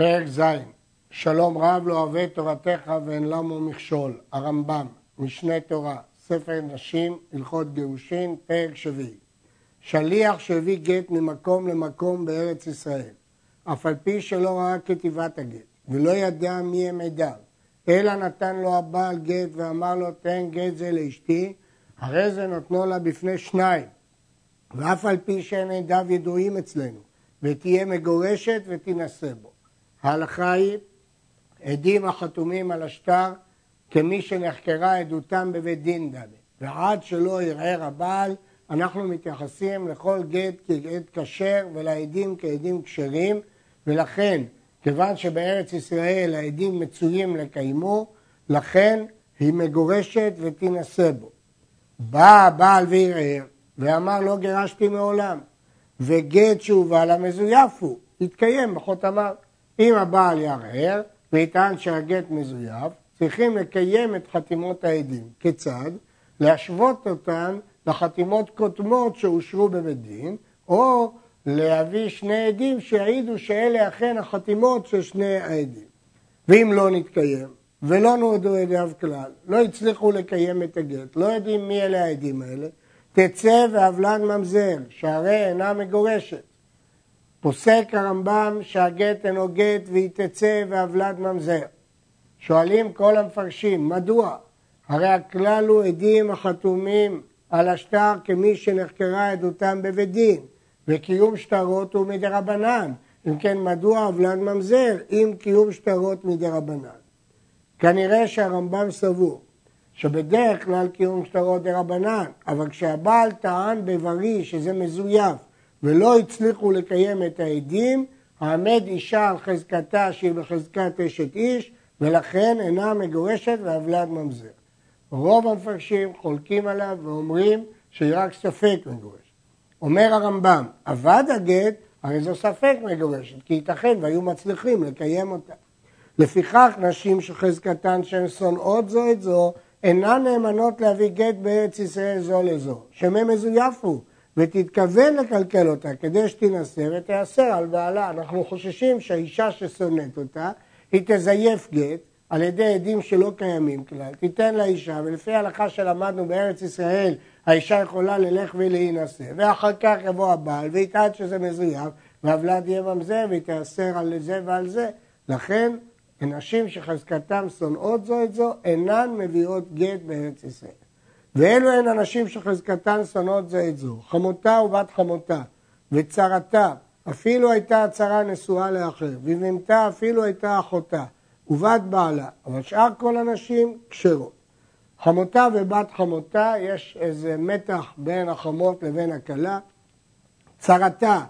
פרק ז' שלום רב לא אוהב תורתך ואין למו מכשול, הרמב"ם, משנה תורה, ספר נשים, הלכות גירושין, פרק שביעי. שליח שהביא גט ממקום למקום בארץ ישראל, אף על פי שלא ראה כתיבת הגט, ולא ידע מי הם עדיו, אלא נתן לו הבעל גט ואמר לו תן גט זה לאשתי, הרי זה נותנו לה בפני שניים, ואף על פי שאין עדיו ידועים אצלנו, ותהיה מגורשת ותינשא בו. ההלכה היא עדים החתומים על השטר כמי שנחקרה עדותם בבית דין ד' ועד שלא ערער הבעל אנחנו מתייחסים לכל גט כגט כשר ולעדים כעדים כשרים ולכן כיוון שבארץ ישראל העדים מצויים לקיימו לכן היא מגורשת ותינשא בו. בא הבעל וערער ואמר לא גירשתי מעולם וגט שהובא לה מזויף הוא, יתקיים בחותמיו. אם הבעל יערער ויטען שהגט מזויף, צריכים לקיים את חתימות העדים. כיצד? להשוות אותן לחתימות קודמות שאושרו בבית דין, או להביא שני עדים שיעידו שאלה אכן החתימות של שני העדים. ואם לא נתקיים, ולא נועדו עדיו כלל, לא הצליחו לקיים את הגט, לא יודעים מי אלה העדים האלה, תצא ועוולן ממזר, שהרי אינה מגורשת. פוסק הרמב"ם שהגט אינו גט והיא תצא ועוולד ממזר. שואלים כל המפרשים, מדוע? הרי הכלל הוא עדים החתומים על השטר כמי שנחקרה עדותם בבית דין, וקיום שטרות הוא מדרבנן. אם כן, מדוע עוולד ממזר אם קיום שטרות מדרבנן? כנראה שהרמב"ם סבור שבדרך כלל קיום שטרות דרבנן, אבל כשהבעל טען בבריא שזה מזויף ולא הצליחו לקיים את העדים, העמד אישה על חזקתה שהיא בחזקת אשת איש, ולכן אינה מגורשת ועוולד ממזר. רוב המפרשים חולקים עליו ואומרים שהיא רק ספק מגורשת. אומר הרמב"ם, אבד הגט, הרי זו ספק מגורשת, כי ייתכן והיו מצליחים לקיים אותה. לפיכך נשים שחזקתן שהן שונאות זו את זו, אינן נאמנות להביא גט בארץ ישראל זו לזו, שמא מזויף הוא, ותתכוון לקלקל אותה כדי שתינשא ותיאסר על בעלה. אנחנו חוששים שהאישה ששונאת אותה, היא תזייף גט על ידי עדים שלא קיימים כלל, תיתן לאישה, ולפי ההלכה שלמדנו בארץ ישראל, האישה יכולה ללך ולהינשא, ואחר כך יבוא הבעל ויטען שזה מזויף, והוולד יהיה ממזר ויתאסר על זה ועל זה. לכן, נשים שחזקתם שונאות זו את זו, אינן מביאות גט בארץ ישראל. ואלו הן הנשים שחזקתן שונאות זה את זו, חמותה ובת חמותה, וצרתה, אפילו הייתה הצרה נשואה לאחר, ובהמתה אפילו הייתה אחותה, ובת בעלה, אבל שאר כל הנשים כשרות. חמותה ובת חמותה, יש איזה מתח בין החמות לבין הכלה. צרתה,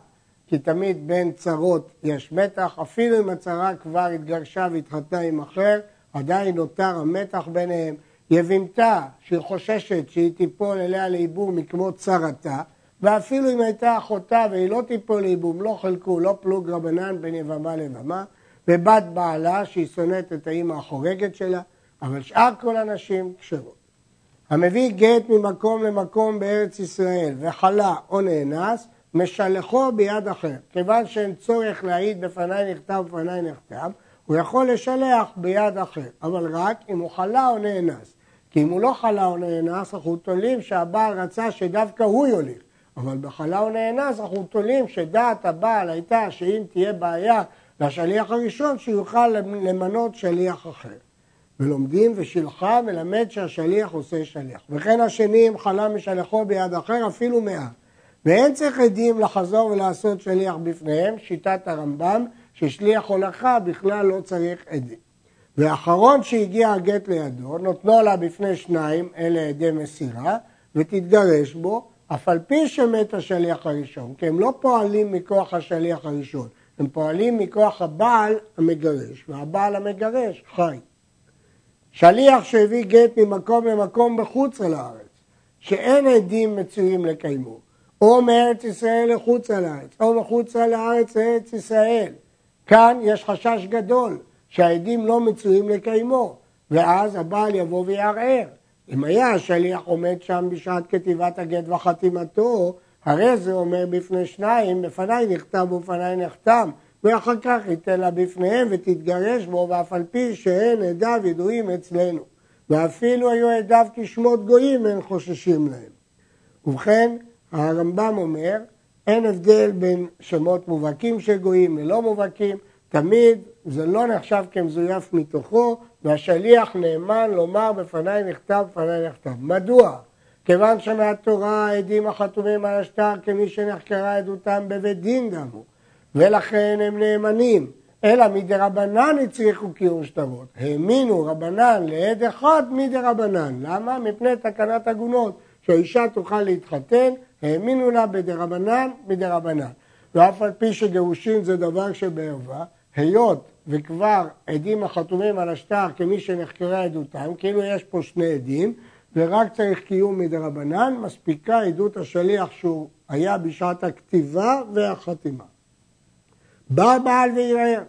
כי תמיד בין צרות יש מתח, אפילו אם הצרה כבר התגרשה והתחתנה עם אחר, עדיין נותר המתח ביניהם. יבימתה, שהיא חוששת שהיא תיפול אליה לייבום מכמו צרתה, ואפילו אם הייתה אחותה והיא לא תיפול לייבום, לא חלקו, לא פלוג רבנן בין יבמה ליבמה, ובת בעלה שהיא שונאת את האימא החורגת שלה, אבל שאר כל הנשים כשרות. המביא גט ממקום למקום בארץ ישראל וחלה או נאנס, משלחו ביד אחר. כיוון שאין צורך להעיד בפניי נכתב ובפניי נכתב, הוא יכול לשלח ביד אחר, אבל רק אם הוא חלה או נאנס. כי אם הוא לא חלה או נאנס, אנחנו תולים שהבעל רצה שדווקא הוא יוליך. אבל בחלה או נאנס אנחנו תולים שדעת הבעל הייתה שאם תהיה בעיה לשליח הראשון, שיוכל למנות שליח אחר. ולומדים ושלחה מלמד שהשליח עושה שליח. וכן השני אם חלה משלחו ביד אחר אפילו מאה. ואין צריך עדים לחזור ולעשות שליח בפניהם, שיטת הרמב"ם, ששליח הולכה בכלל לא צריך עדים. ואחרון שהגיע הגט לידו, נותנו לה בפני שניים, אלה עדי מסירה, ותתגרש בו, אף על פי שמת השליח הראשון, כי הם לא פועלים מכוח השליח הראשון, הם פועלים מכוח הבעל המגרש, והבעל המגרש חי. שליח שהביא גט ממקום למקום בחוץ לארץ, שאין עדים מצויים לקיימו, או מארץ ישראל לחוץ לארץ, או מחוץ לארץ לארץ ישראל. כאן יש חשש גדול, שהעדים לא מצויים לקיימו, ואז הבעל יבוא ויערער. אם היה השליח עומד שם בשעת כתיבת הגט וחתימתו, הרי זה אומר בפני שניים, בפניי נכתב ובפניי נחתם, ואחר כך ייתן לה בפניהם ותתגרש בו, ואף על פי שאין עדיו ידועים אצלנו. ואפילו היו עדיו כשמות גויים, אין חוששים להם. ובכן, הרמב"ם אומר, אין הבדל בין שמות מובהקים של גויים ללא מובהקים, תמיד זה לא נחשב כמזויף מתוכו, והשליח נאמן לומר בפניי נכתב, בפניי נכתב. מדוע? כיוון שמהתורה העדים החתומים על השטר כמי שנחקרה עדותם בבית דין גם הוא, ולכן הם נאמנים. אלא מדרבנן הצליחו קיום שטרות. האמינו רבנן לעד אחד מדרבנן. למה? מפני תקנת עגונות, שהאישה תוכל להתחתן, האמינו לה בדרבנן מדרבנן. ואף על פי שגירושין זה דבר שבערווה, היות וכבר עדים החתומים על השטר כמי שנחקרה עדותם, כאילו יש פה שני עדים, ורק צריך קיום מדרבנן, מספיקה עדות השליח שהוא היה בשעת הכתיבה והחתימה. בא בעל וערער,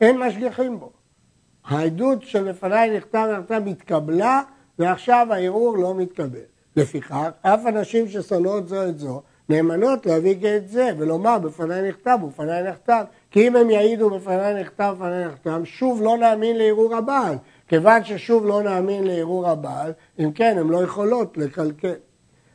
אין משגיחים בו. העדות שלפניי נכתב נכתב התקבלה, ועכשיו הערעור לא מתקבל. לפיכך, אף אנשים ששונאות זו את זו, נאמנות להביא גט זה, ולומר בפניי נכתב ובפניי נכתב. כי אם הם יעידו בפניי נכתב ובפניי נכתב, שוב לא נאמין לערעור הבעל. כיוון ששוב לא נאמין לערעור הבעל, אם כן, הן לא יכולות לקלקל.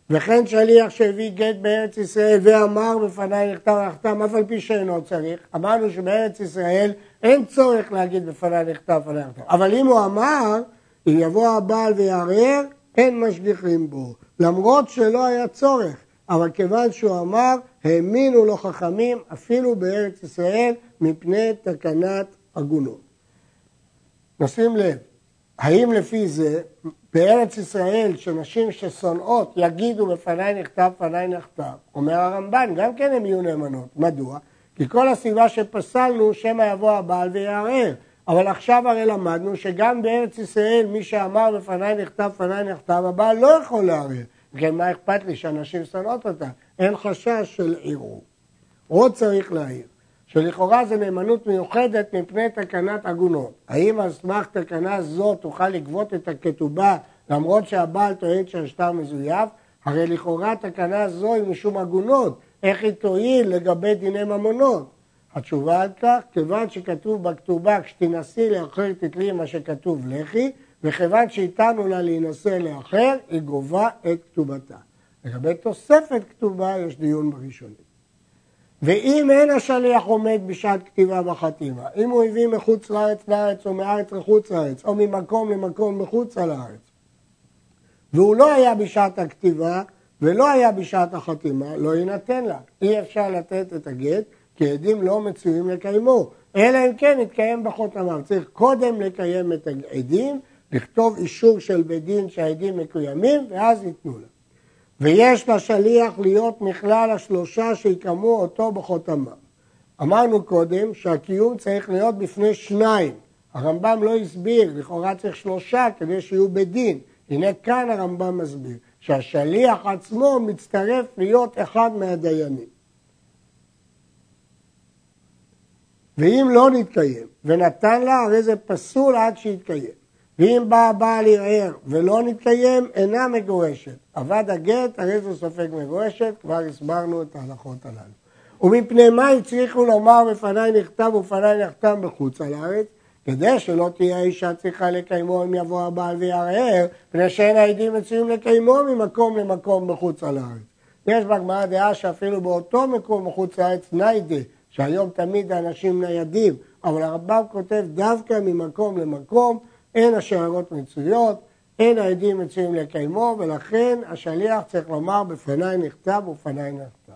וכן שליח שהביא גט בארץ ישראל ואמר בפניי נכתב נחתם, אף על פי שאינו צריך, אמרנו שבארץ ישראל אין צורך להגיד בפניי נכתב בפניי נכתב. אבל אם הוא אמר, אם יבוא הבעל ויערער, אין משגיחים בו. למרות שלא היה צורך, אבל כיוון שהוא אמר, האמינו לו חכמים אפילו בארץ ישראל מפני תקנת עגונות. נשים לב, האם לפי זה בארץ ישראל שנשים ששונאות יגידו בפניי נכתב, בפניי נכתב, אומר הרמב"ן, גם כן הן יהיו נאמנות. מדוע? כי כל הסיבה שפסלנו שמא יבוא הבעל ויערער. אבל עכשיו הרי למדנו שגם בארץ ישראל מי שאמר בפניי נכתב, בפניי נכתב, הבעל לא יכול לערער. כן, מה אכפת לי שאנשים שונאות אותה? אין חשש של ערעור. עוד צריך להעיר, שלכאורה זו נאמנות מיוחדת מפני תקנת עגונות. האם על סמך תקנה זו תוכל לגבות את הכתובה למרות שהבעל טוען שהשטר מזויף? הרי לכאורה תקנה זו היא משום עגונות, איך היא תועיל לגבי דיני ממונות? התשובה על כך, כיוון שכתוב בכתובה כשתנסי לאחר תתלי מה שכתוב לכי, וכיוון שאיתנו לה להינשא לאחר, היא גובה את כתובתה. לגבי תוספת כתובה יש דיון בראשונים. ואם אין השליח עומד בשעת כתיבה בחתימה, אם הוא הביא מחוץ לארץ לארץ או מארץ לחוץ לארץ, או ממקום למקום מחוץ לארץ, והוא לא היה בשעת הכתיבה ולא היה בשעת החתימה, לא יינתן לה. אי אפשר לתת את הגט, כי עדים לא מצויים לקיימו, אלא אם כן יתקיים בחותמם. צריך קודם לקיים את העדים, לכתוב אישור של בית דין שהעדים מקוימים, ואז ייתנו לה. ויש לשליח להיות מכלל השלושה שיקמו אותו בחותמם. אמרנו קודם שהקיום צריך להיות בפני שניים. הרמב"ם לא הסביר, לכאורה צריך שלושה כדי שיהיו בדין. הנה כאן הרמב"ם מסביר שהשליח עצמו מצטרף להיות אחד מהדיינים. ואם לא נתקיים ונתן לה, הרי זה פסול עד שיתקיים. ואם בא הבעל ערער ולא נתקיים, אינה מגורשת. אבד הגט, הרי זו ספק מגורשת, כבר הסברנו את ההלכות הללו. ומפני מה הצליחו לומר בפניי נכתב ופניי נחתם בחוץ על הארץ? כדי שלא תהיה האישה צריכה לקיימו אם יבוא הבעל ויערער, פני שאין העדים מצויים לקיימו ממקום למקום בחוץ על הארץ. יש בגמרא דעה שאפילו באותו מקום בחוץ לארץ ניידה, שהיום תמיד האנשים ניידים, אבל הרמב"ם כותב דווקא ממקום למקום, אין השערות מצויות, אין העדים מצויים לקיימו, ולכן השליח צריך לומר בפניי נכתב ובפניי נכתב.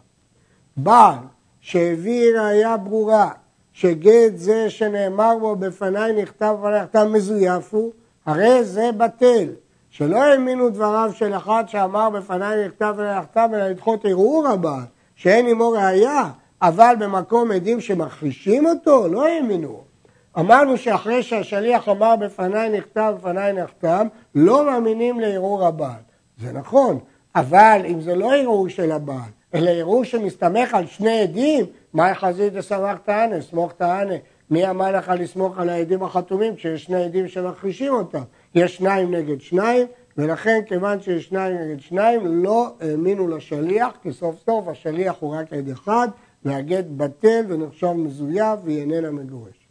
בעל שהביא ראייה ברורה שגט זה שנאמר בו בפניי נכתב ובפניי נכתב מזויף הוא, הרי זה בטל. שלא האמינו דבריו של אחד שאמר בפניי נכתב ובפניי נכתב, אלא לדחות ערעור הבעל, שאין עמו ראייה, אבל במקום עדים שמכחישים אותו, לא האמינו. אמרנו שאחרי שהשליח אמר בפניי נכתב, בפניי נחתם, לא מאמינים לערעור הבעל. זה נכון, אבל אם זה לא ערעור של הבעל, אלא ערעור שמסתמך על שני עדים, מה יחזית דסמך תענה, סמוך תענה. מי אמר לך לסמוך על העדים החתומים כשיש שני עדים שמכחישים אותם? יש שניים נגד שניים, ולכן כיוון שיש שניים נגד שניים, לא האמינו לשליח, כי סוף סוף השליח הוא רק עד אחד, והגט בטל ונחשב מזויף והיא איננה מגורשת.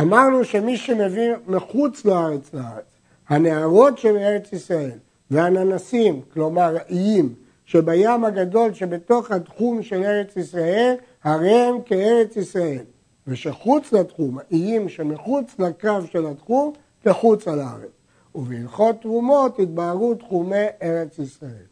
אמרנו שמי שמביא מחוץ לארץ לארץ, הנערות שמארץ ישראל והננסים, כלומר איים, שבים הגדול שבתוך התחום של ארץ ישראל, הרי הם כארץ ישראל. ושחוץ לתחום, איים שמחוץ לקו של התחום, כחוץ על הארץ. ובהלכות תרומות התבהרו תחומי ארץ ישראל.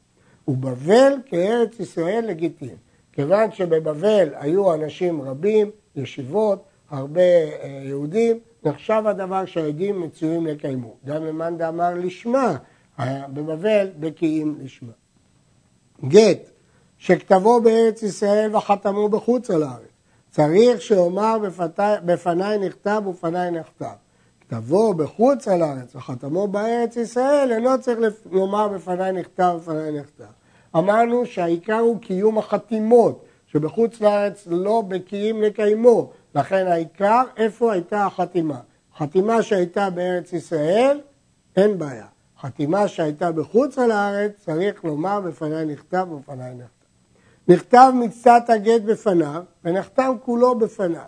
ובבל כארץ ישראל לגיטין. כיוון שבבבל היו אנשים רבים, ישיבות, הרבה אה, יהודים, נחשב הדבר שהעדים מצויים לקיימו. גם למאן דאמר לשמה, בבבל בקיאים לשמה. גט, שכתבו בארץ ישראל וחתמו בחוץ על הארץ. צריך שאומר בפניי נכתב ופניי נכתב. כתבו בחוץ על הארץ וחתמו בארץ ישראל, אינו צריך לומר בפניי נכתב ופניי נכתב. אמרנו שהעיקר הוא קיום החתימות, שבחוץ לארץ לא בקיאים לקיימו, לכן העיקר איפה הייתה החתימה. חתימה שהייתה בארץ ישראל, אין בעיה. חתימה שהייתה בחוץ על הארץ, צריך לומר בפניי נכתב ובפניי נכתב. נכתב מקצת הגט בפניו, ונחתם כולו בפניו.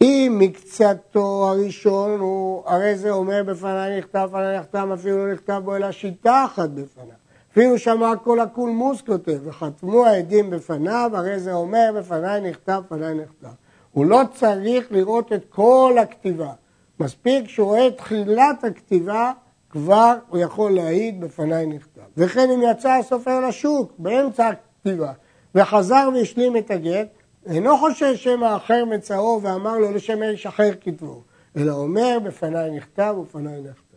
אם מקצתו הראשון הוא, הרי זה אומר בפניי נכתב, בפניי נכתב, אפילו לא נכתב בו אלא שיטה אחת בפניו. אפילו שמע כל הקולמוס כותב, וחתמו העדים בפניו, הרי זה אומר בפניי נכתב, בפניי נכתב. הוא לא צריך לראות את כל הכתיבה. מספיק שהוא רואה את תחילת הכתיבה, כבר הוא יכול להעיד בפניי נכתב. וכן אם יצא הסופר לשוק, באמצע הכתיבה, וחזר והשלים את הגט, אינו חושב שמא אחר מצאו ואמר לו לשם איש אחר כתבו, אלא אומר בפניי נכתב ובפניי נכתב.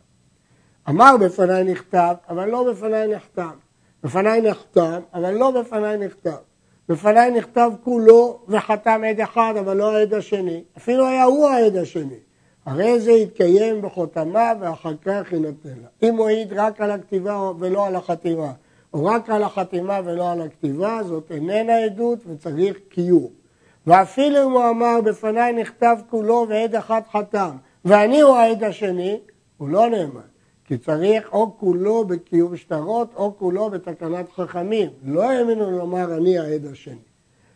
אמר בפניי נכתב, אבל לא בפניי נכתב. בפניי נכתב, אבל לא בפניי נכתב. בפניי נכתב כולו וחתם עד אחד, אבל לא העד השני. אפילו היה הוא העד השני. הרי זה יתקיים בחותמה ואחר כך יינתן לה. אם הוא העיד רק על הכתיבה ולא על החתימה, או רק על החתימה ולא על הכתיבה, זאת איננה עדות וצריך קיום. ואפילו אם הוא אמר בפניי נכתב כולו ועד אחד חתם, ואני הוא העד השני, הוא לא נאמן. כי צריך או כולו בקיום שטרות או כולו בתקנת חכמים. לא האמינו לומר אני העד השני.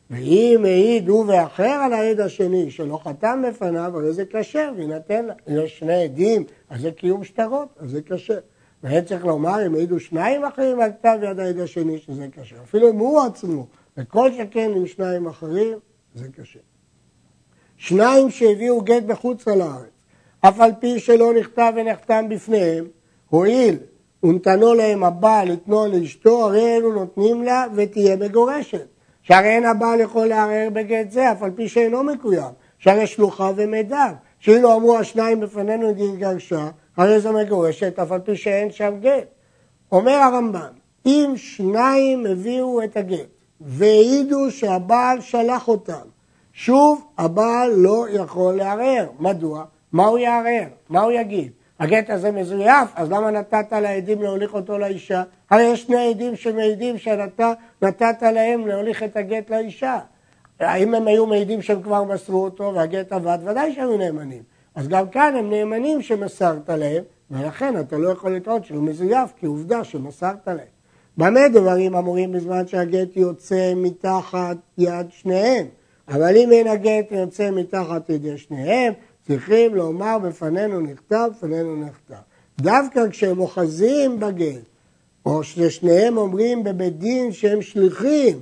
ואם העיד הוא ואחר על העד השני שלא חתם בפניו, הרי זה כשר ויינתן לה. יש שני עדים, אז זה קיום שטרות, אז זה כשר. והיה צריך לומר, אם העידו שניים אחרים על כתב יד העד השני, שזה כשר. אפילו אם הוא עצמו, וכל שכן עם שניים אחרים, זה כשר. שניים שהביאו גט בחוץ לארץ, אף על פי שלא נכתב ונחתם בפניהם, הואיל ונתנו להם הבעל לתנו לאשתו, הרי אלו נותנים לה ותהיה מגורשת. שהרי אין הבעל יכול לערער בגט זה, אף על פי שאינו מקוים, שהרי שלוחה ומידע. שאילו אמרו השניים בפנינו דין גרשה, הרי זו מגורשת, אף על פי שאין שם גט. אומר הרמב"ם, אם שניים הביאו את הגט והעידו שהבעל שלח אותם, שוב הבעל לא יכול לערער. מדוע? מה הוא יערער? מה הוא יגיד? הגט הזה מזויף, אז למה נתת לעדים להוליך אותו לאישה? הרי יש שני עדים שמעידים שאתה נתת להם להוליך את הגט לאישה. האם הם היו מעידים שהם כבר מסרו אותו והגט עבד? ודאי שהיו נאמנים. אז גם כאן הם נאמנים שמסרת להם, ולכן אתה לא יכול לטעות שהוא מזויף, כי עובדה שמסרת להם. במה דברים אמורים בזמן שהגט יוצא מתחת יד שניהם? אבל אם אין הגט יוצא מתחת ידי שניהם, צריכים לומר בפנינו נכתב, בפנינו נכתב. דווקא כשהם אוחזים בגט, או ששניהם אומרים בבית דין שהם שליחים,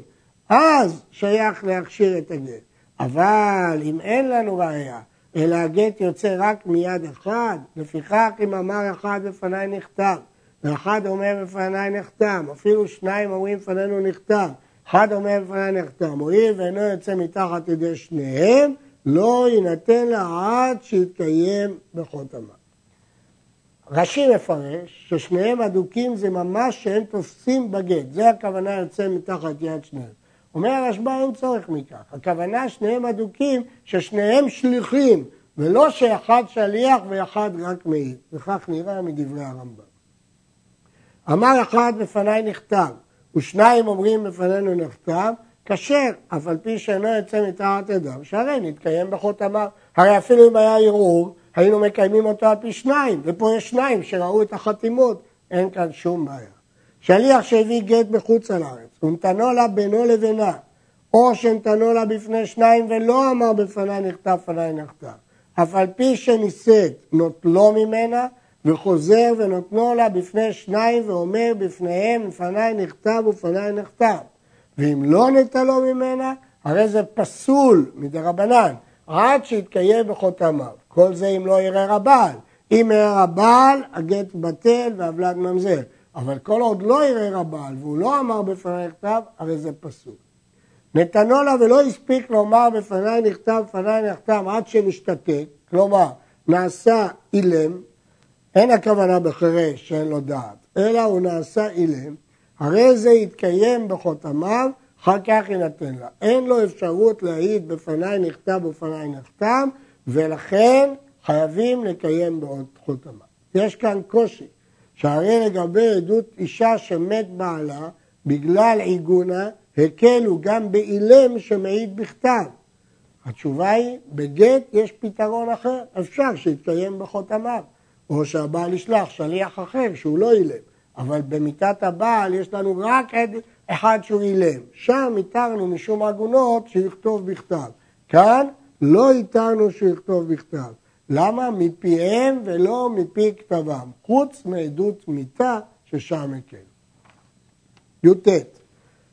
אז שייך להכשיר את הגט. אבל אם אין לנו ראייה, אלא הגט יוצא רק מיד אחד, לפיכך אם אמר אחד בפניי נכתב, ואחד אומר בפניי נחתם, אפילו שניים אומרים בפנינו נכתב, אחד אומר בפניי נחתם, הואיל ואינו יוצא מתחת ידי שניהם, לא יינתן לה עד שיתקיים בחותמה. רש"י מפרש ששניהם אדוקים זה ממש שהם תופסים בגט, זה הכוונה יוצא מתחת יד שניהם. אומר הרשב"א אין צורך מכך, הכוונה שניהם אדוקים ששניהם שליחים ולא שאחד שליח ואחד רק מעיד, וכך נראה מדברי הרמב"ם. אמר אחד בפניי נכתב ושניים אומרים בפנינו נכתב כשר, אף על פי שאינו יוצא מתחת ידם, שהרי נתקיים בחותמה. הרי אפילו אם היה ערעור, היינו מקיימים אותו על פי שניים, ופה יש שניים שראו את החתימות, אין כאן שום בעיה. שליח שהביא גט בחוץ על הארץ, ונתנו לה בינו לבינה, או שנתנו לה בפני שניים ולא אמר בפניי נכתב, פניי נכתב. אף על פי שנישאת נוטלו ממנה וחוזר ונותנו לה בפני שניים ואומר בפניהם לפניי נכתב ופניי נכתב. ואם לא נטלו ממנה, הרי זה פסול מדי רבנן, עד שיתקיים בחותמיו. כל זה אם לא יראה הבעל. אם יראה הבעל, הגט בטל והבלד ממזר. אבל כל עוד לא יראה הבעל והוא לא אמר בפניי נכתב, הרי זה פסול. נתנו לה ולא הספיק לומר בפניי נכתב, בפניי נכתב, עד שנשתתק, כלומר, נעשה אילם, אין הכוונה בחירש שאין לו דעת, אלא הוא נעשה אילם, הרי זה יתקיים בחותמיו, אחר כך יינתן לה. אין לו אפשרות להעיד בפניי נכתב ובפניי נכתב, ולכן חייבים לקיים בעוד חותמיו. יש כאן קושי, שהרי לגבי עדות אישה שמת בעלה, בגלל עיגונה, הקלו גם באילם שמעיד בכתב. התשובה היא, בגט יש פתרון אחר, אפשר שיתקיים בחותמיו, או שהבעל ישלח שליח אחר שהוא לא אילם, אבל במיתת הבעל יש לנו רק עד אחד שהוא אילם, שם התרנו משום עגונות שיכתוב בכתב, כאן לא התרנו שיכתוב בכתב, למה? מפיהם ולא מפי כתבם, חוץ מעדות מיתה ששם הקל. י"ט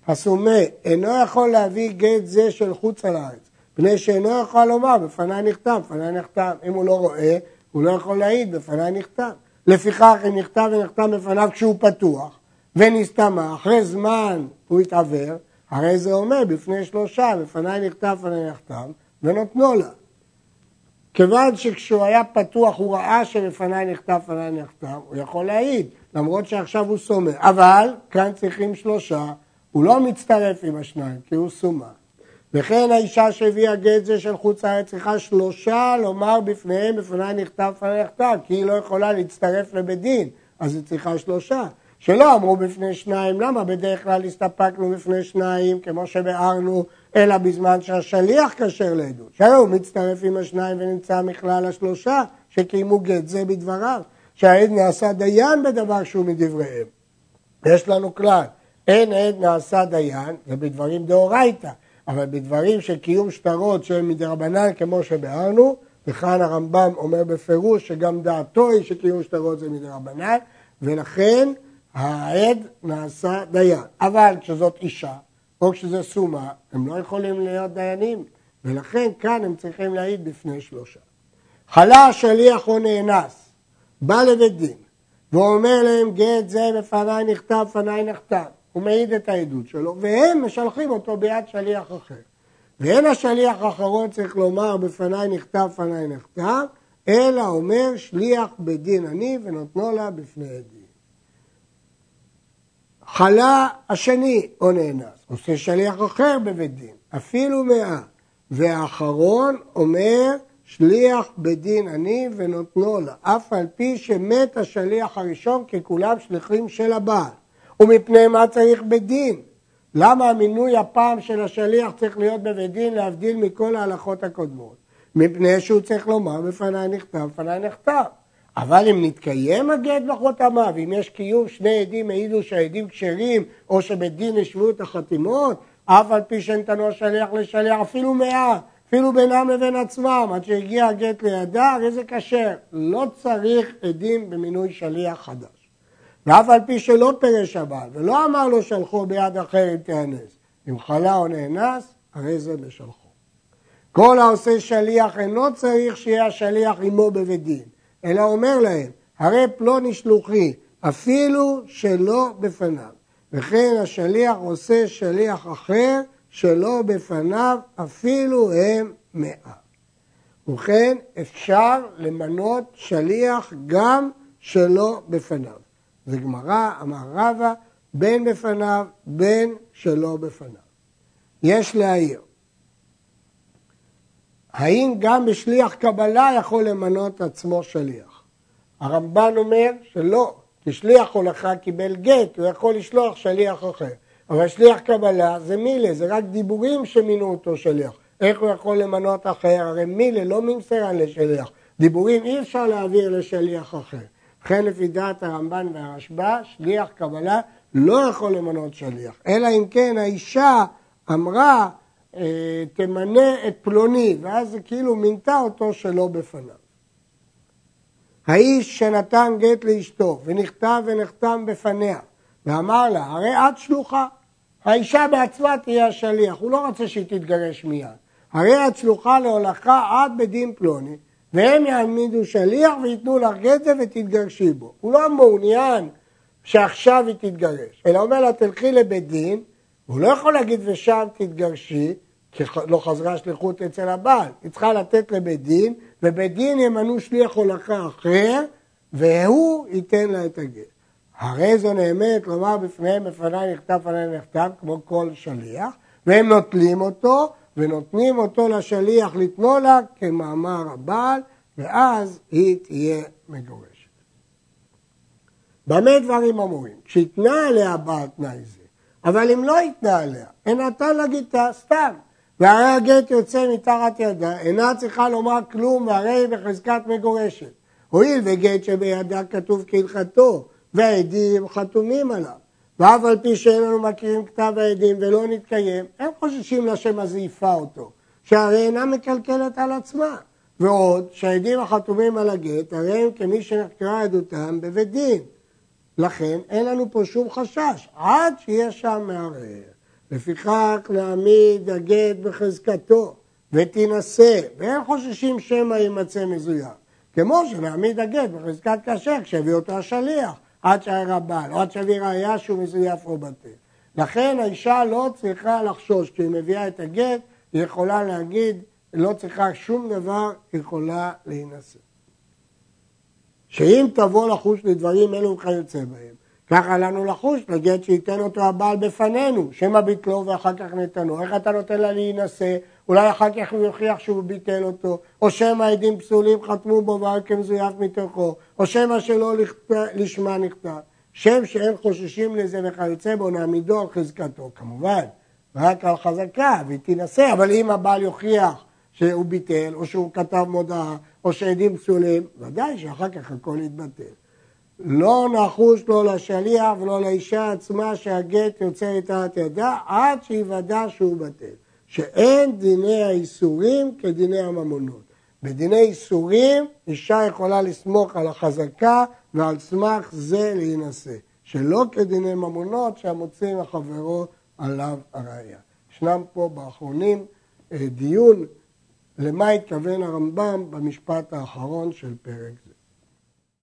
הסומה אינו יכול להביא גט זה של חוץ על הארץ, פני שאינו יכול לומר בפניי נכתב, בפניי נכתב. אם הוא לא רואה, הוא לא יכול להעיד בפניי נכתב. לפיכך אם נכתב ונכתב בפניו כשהוא פתוח ונסתמה, אחרי זמן הוא התעוור, הרי זה אומר בפני שלושה, בפניי נכתב, בפניי נכתב, ונותנו לה. כיוון שכשהוא היה פתוח הוא ראה שלפניי נכתב, לפניי נכתב, הוא יכול להעיד, למרות שעכשיו הוא סומא. אבל כאן צריכים שלושה, הוא לא מצטרף עם השניים, כי הוא סומה. וכן האישה שהביאה גט זה של חוץ לארץ צריכה שלושה לומר בפניהם, בפניי נכתב, בפניי נכתב, כי היא לא יכולה להצטרף לבית דין, אז היא צריכה שלושה. שלא אמרו בפני שניים, למה בדרך כלל הסתפקנו בפני שניים, כמו שביארנו, אלא בזמן שהשליח כשר לעדות. שהרי הוא מצטרף עם השניים ונמצא מכלל השלושה שקיימו גט זה בדבריו, שהעד נעשה דיין בדבר שהוא מדבריהם. יש לנו כלל, אין עד נעשה דיין, זה בדברים דאורייתא, אבל בדברים של קיום שטרות של מדרבנן כמו שביארנו, וכאן הרמב"ם אומר בפירוש שגם דעתו היא שקיום שטרות זה מדרבנן, ולכן העד נעשה דיין. אבל כשזאת אישה, או כשזה סומה, הם לא יכולים להיות דיינים, ולכן כאן הם צריכים להעיד בפני שלושה. חלה השליח או נאנס, בא לבית דין, ואומר להם גט זה בפניי נכתב, בפניי נכתב. הוא מעיד את העדות שלו, והם משלחים אותו ביד שליח אחר. ואין השליח האחרון צריך לומר בפניי נכתב, בפניי נכתב, אלא אומר שליח בדין אני ונותנו לה בפני עדים. חלה השני או נאנס, עושה שליח אחר בבית דין, אפילו מאה. והאחרון אומר שליח בדין אני ונותנו לה, אף על פי שמת השליח הראשון כי כולם שליחים של הבעל. ומפני מה צריך בית דין? למה המינוי הפעם של השליח צריך להיות בבית דין להבדיל מכל ההלכות הקודמות? מפני שהוא צריך לומר בפניי נכתב, בפניי נכתב. אבל אם נתקיים הגט בחותמיו, אם יש קיום שני עדים העידו שהעדים כשרים, או שבית דין ישבו את החתימות, אף על פי שנתנו השליח לשליח, אפילו מאה, אפילו בינם לבין עצמם, עד שהגיע הגט לידה, הרי זה כשר. לא צריך עדים במינוי שליח חדש. ואף על פי שלא פירש הבעל, ולא אמר לו שלחו ביד אחר אם תיאנס, אם חלה או נאנס, הרי זה בשלחו. כל העושה שליח אינו צריך שיהיה השליח עמו בבית דין, אלא אומר להם, הרי פלוני שלוחי, אפילו שלא בפניו. וכן השליח עושה שליח אחר שלא בפניו, אפילו הם מאה. ובכן, אפשר למנות שליח גם שלא בפניו. זה גמרא, אמר רבא, בין בפניו, בין שלא בפניו. יש להעיר, האם גם בשליח קבלה יכול למנות עצמו שליח? הרמב"ן אומר שלא, כי שליח הולכה קיבל גט, הוא יכול לשלוח שליח אחר. אבל שליח קבלה זה מילה, זה רק דיבורים שמינו אותו שליח. איך הוא יכול למנות אחר? הרי מילה לא ממסרן לשליח. דיבורים אי אפשר להעביר לשליח אחר. לכן לפי דעת הרמב"ן והרשב"א, שליח קבלה לא יכול למנות שליח, אלא אם כן האישה אמרה אה, תמנה את פלוני, ואז זה כאילו מינתה אותו שלא בפניו. האיש שנתן גט לאשתו ונכתב ונחתם בפניה ואמר לה, הרי את שלוחה, האישה בעצמה תהיה השליח, הוא לא רוצה שהיא תתגרש מיד. הרי את שלוחה להולכה עד בדין פלוני, והם יעמידו שליח וייתנו לך גט ותתגרשי בו. הוא לא מעוניין שעכשיו היא תתגרש, אלא אומר לה, תלכי לבית דין, הוא לא יכול להגיד ושם תתגרשי, כי לא חזרה שליחות אצל הבעל, היא צריכה לתת לבית דין, ובית דין ימנו שליח הולכה אחר, והוא ייתן לה את הגט. הרי זו נאמת לומר בפניהם בפניי נכתב פניי נכתב כמו כל שליח, והם נוטלים אותו ונותנים אותו לשליח לתנו לה כמאמר הבעל, ואז היא תהיה מגורשת. במה דברים אמורים? כשהתנה עליה בעל תנאי זה, אבל אם לא התנה עליה, אין נתן לה גיטה סתם, והרי הגט יוצא מתחת ידה, אינה צריכה לומר כלום, והרי היא בחזקת מגורשת. הואיל וגט שבידה כתוב כהלכתו, והעדים חתומים עליו. ואף על פי שאין לנו מכירים כתב העדים ולא נתקיים, הם חוששים לשם הזעיפה אותו, שהרי אינה מקלקלת על עצמה. ועוד, שהעדים החתומים על הגט, הרי הם כמי שנחקרה עדותם בבית דין. לכן אין לנו פה שום חשש, עד שיהיה שם מערער. לפיכך נעמיד הגט בחזקתו ותינשא, ואין חוששים שמא יימצא מזויף. כמו שנעמיד הגט בחזקת כאשר כשיביא אותו השליח. עד שהיה הבעל, או עד שיביא ראייה שהוא מזויף או בטל. לכן האישה לא צריכה לחשוש, כשהיא מביאה את הגט, היא יכולה להגיד, לא צריכה שום דבר, יכולה להינשא. שאם תבוא לחוש לדברים אלו וכיוצא בהם, ככה לנו לחוש לגט שייתן אותו הבעל בפנינו, שמא ביטלו ואחר כך נתנו. איך אתה נותן לה להינשא? אולי אחר כך הוא יוכיח שהוא ביטל אותו, או שמא עדים פסולים חתמו בו ועל כמזויף מתוכו, או שמא שלא לשמה נכתב. שם שאין חוששים לזה וכיוצא בו נעמידו על חזקתו, כמובן, רק על חזקה, והיא תינשא, אבל אם הבעל יוכיח שהוא ביטל, או שהוא כתב מודעה, או שעדים פסולים, ודאי שאחר כך הכל יתבטל. לא נחוש לו לשליח ולא לאישה עצמה שהגט יוצא מתחת ידה עד שיוודע שהוא בטל. שאין דיני האיסורים כדיני הממונות. בדיני איסורים אישה יכולה לסמוך על החזקה ועל סמך זה להינשא. שלא כדיני ממונות שהמוציא מחברו עליו הראייה. ישנם פה באחרונים אה, דיון למה התכוון הרמב"ם במשפט האחרון של פרק.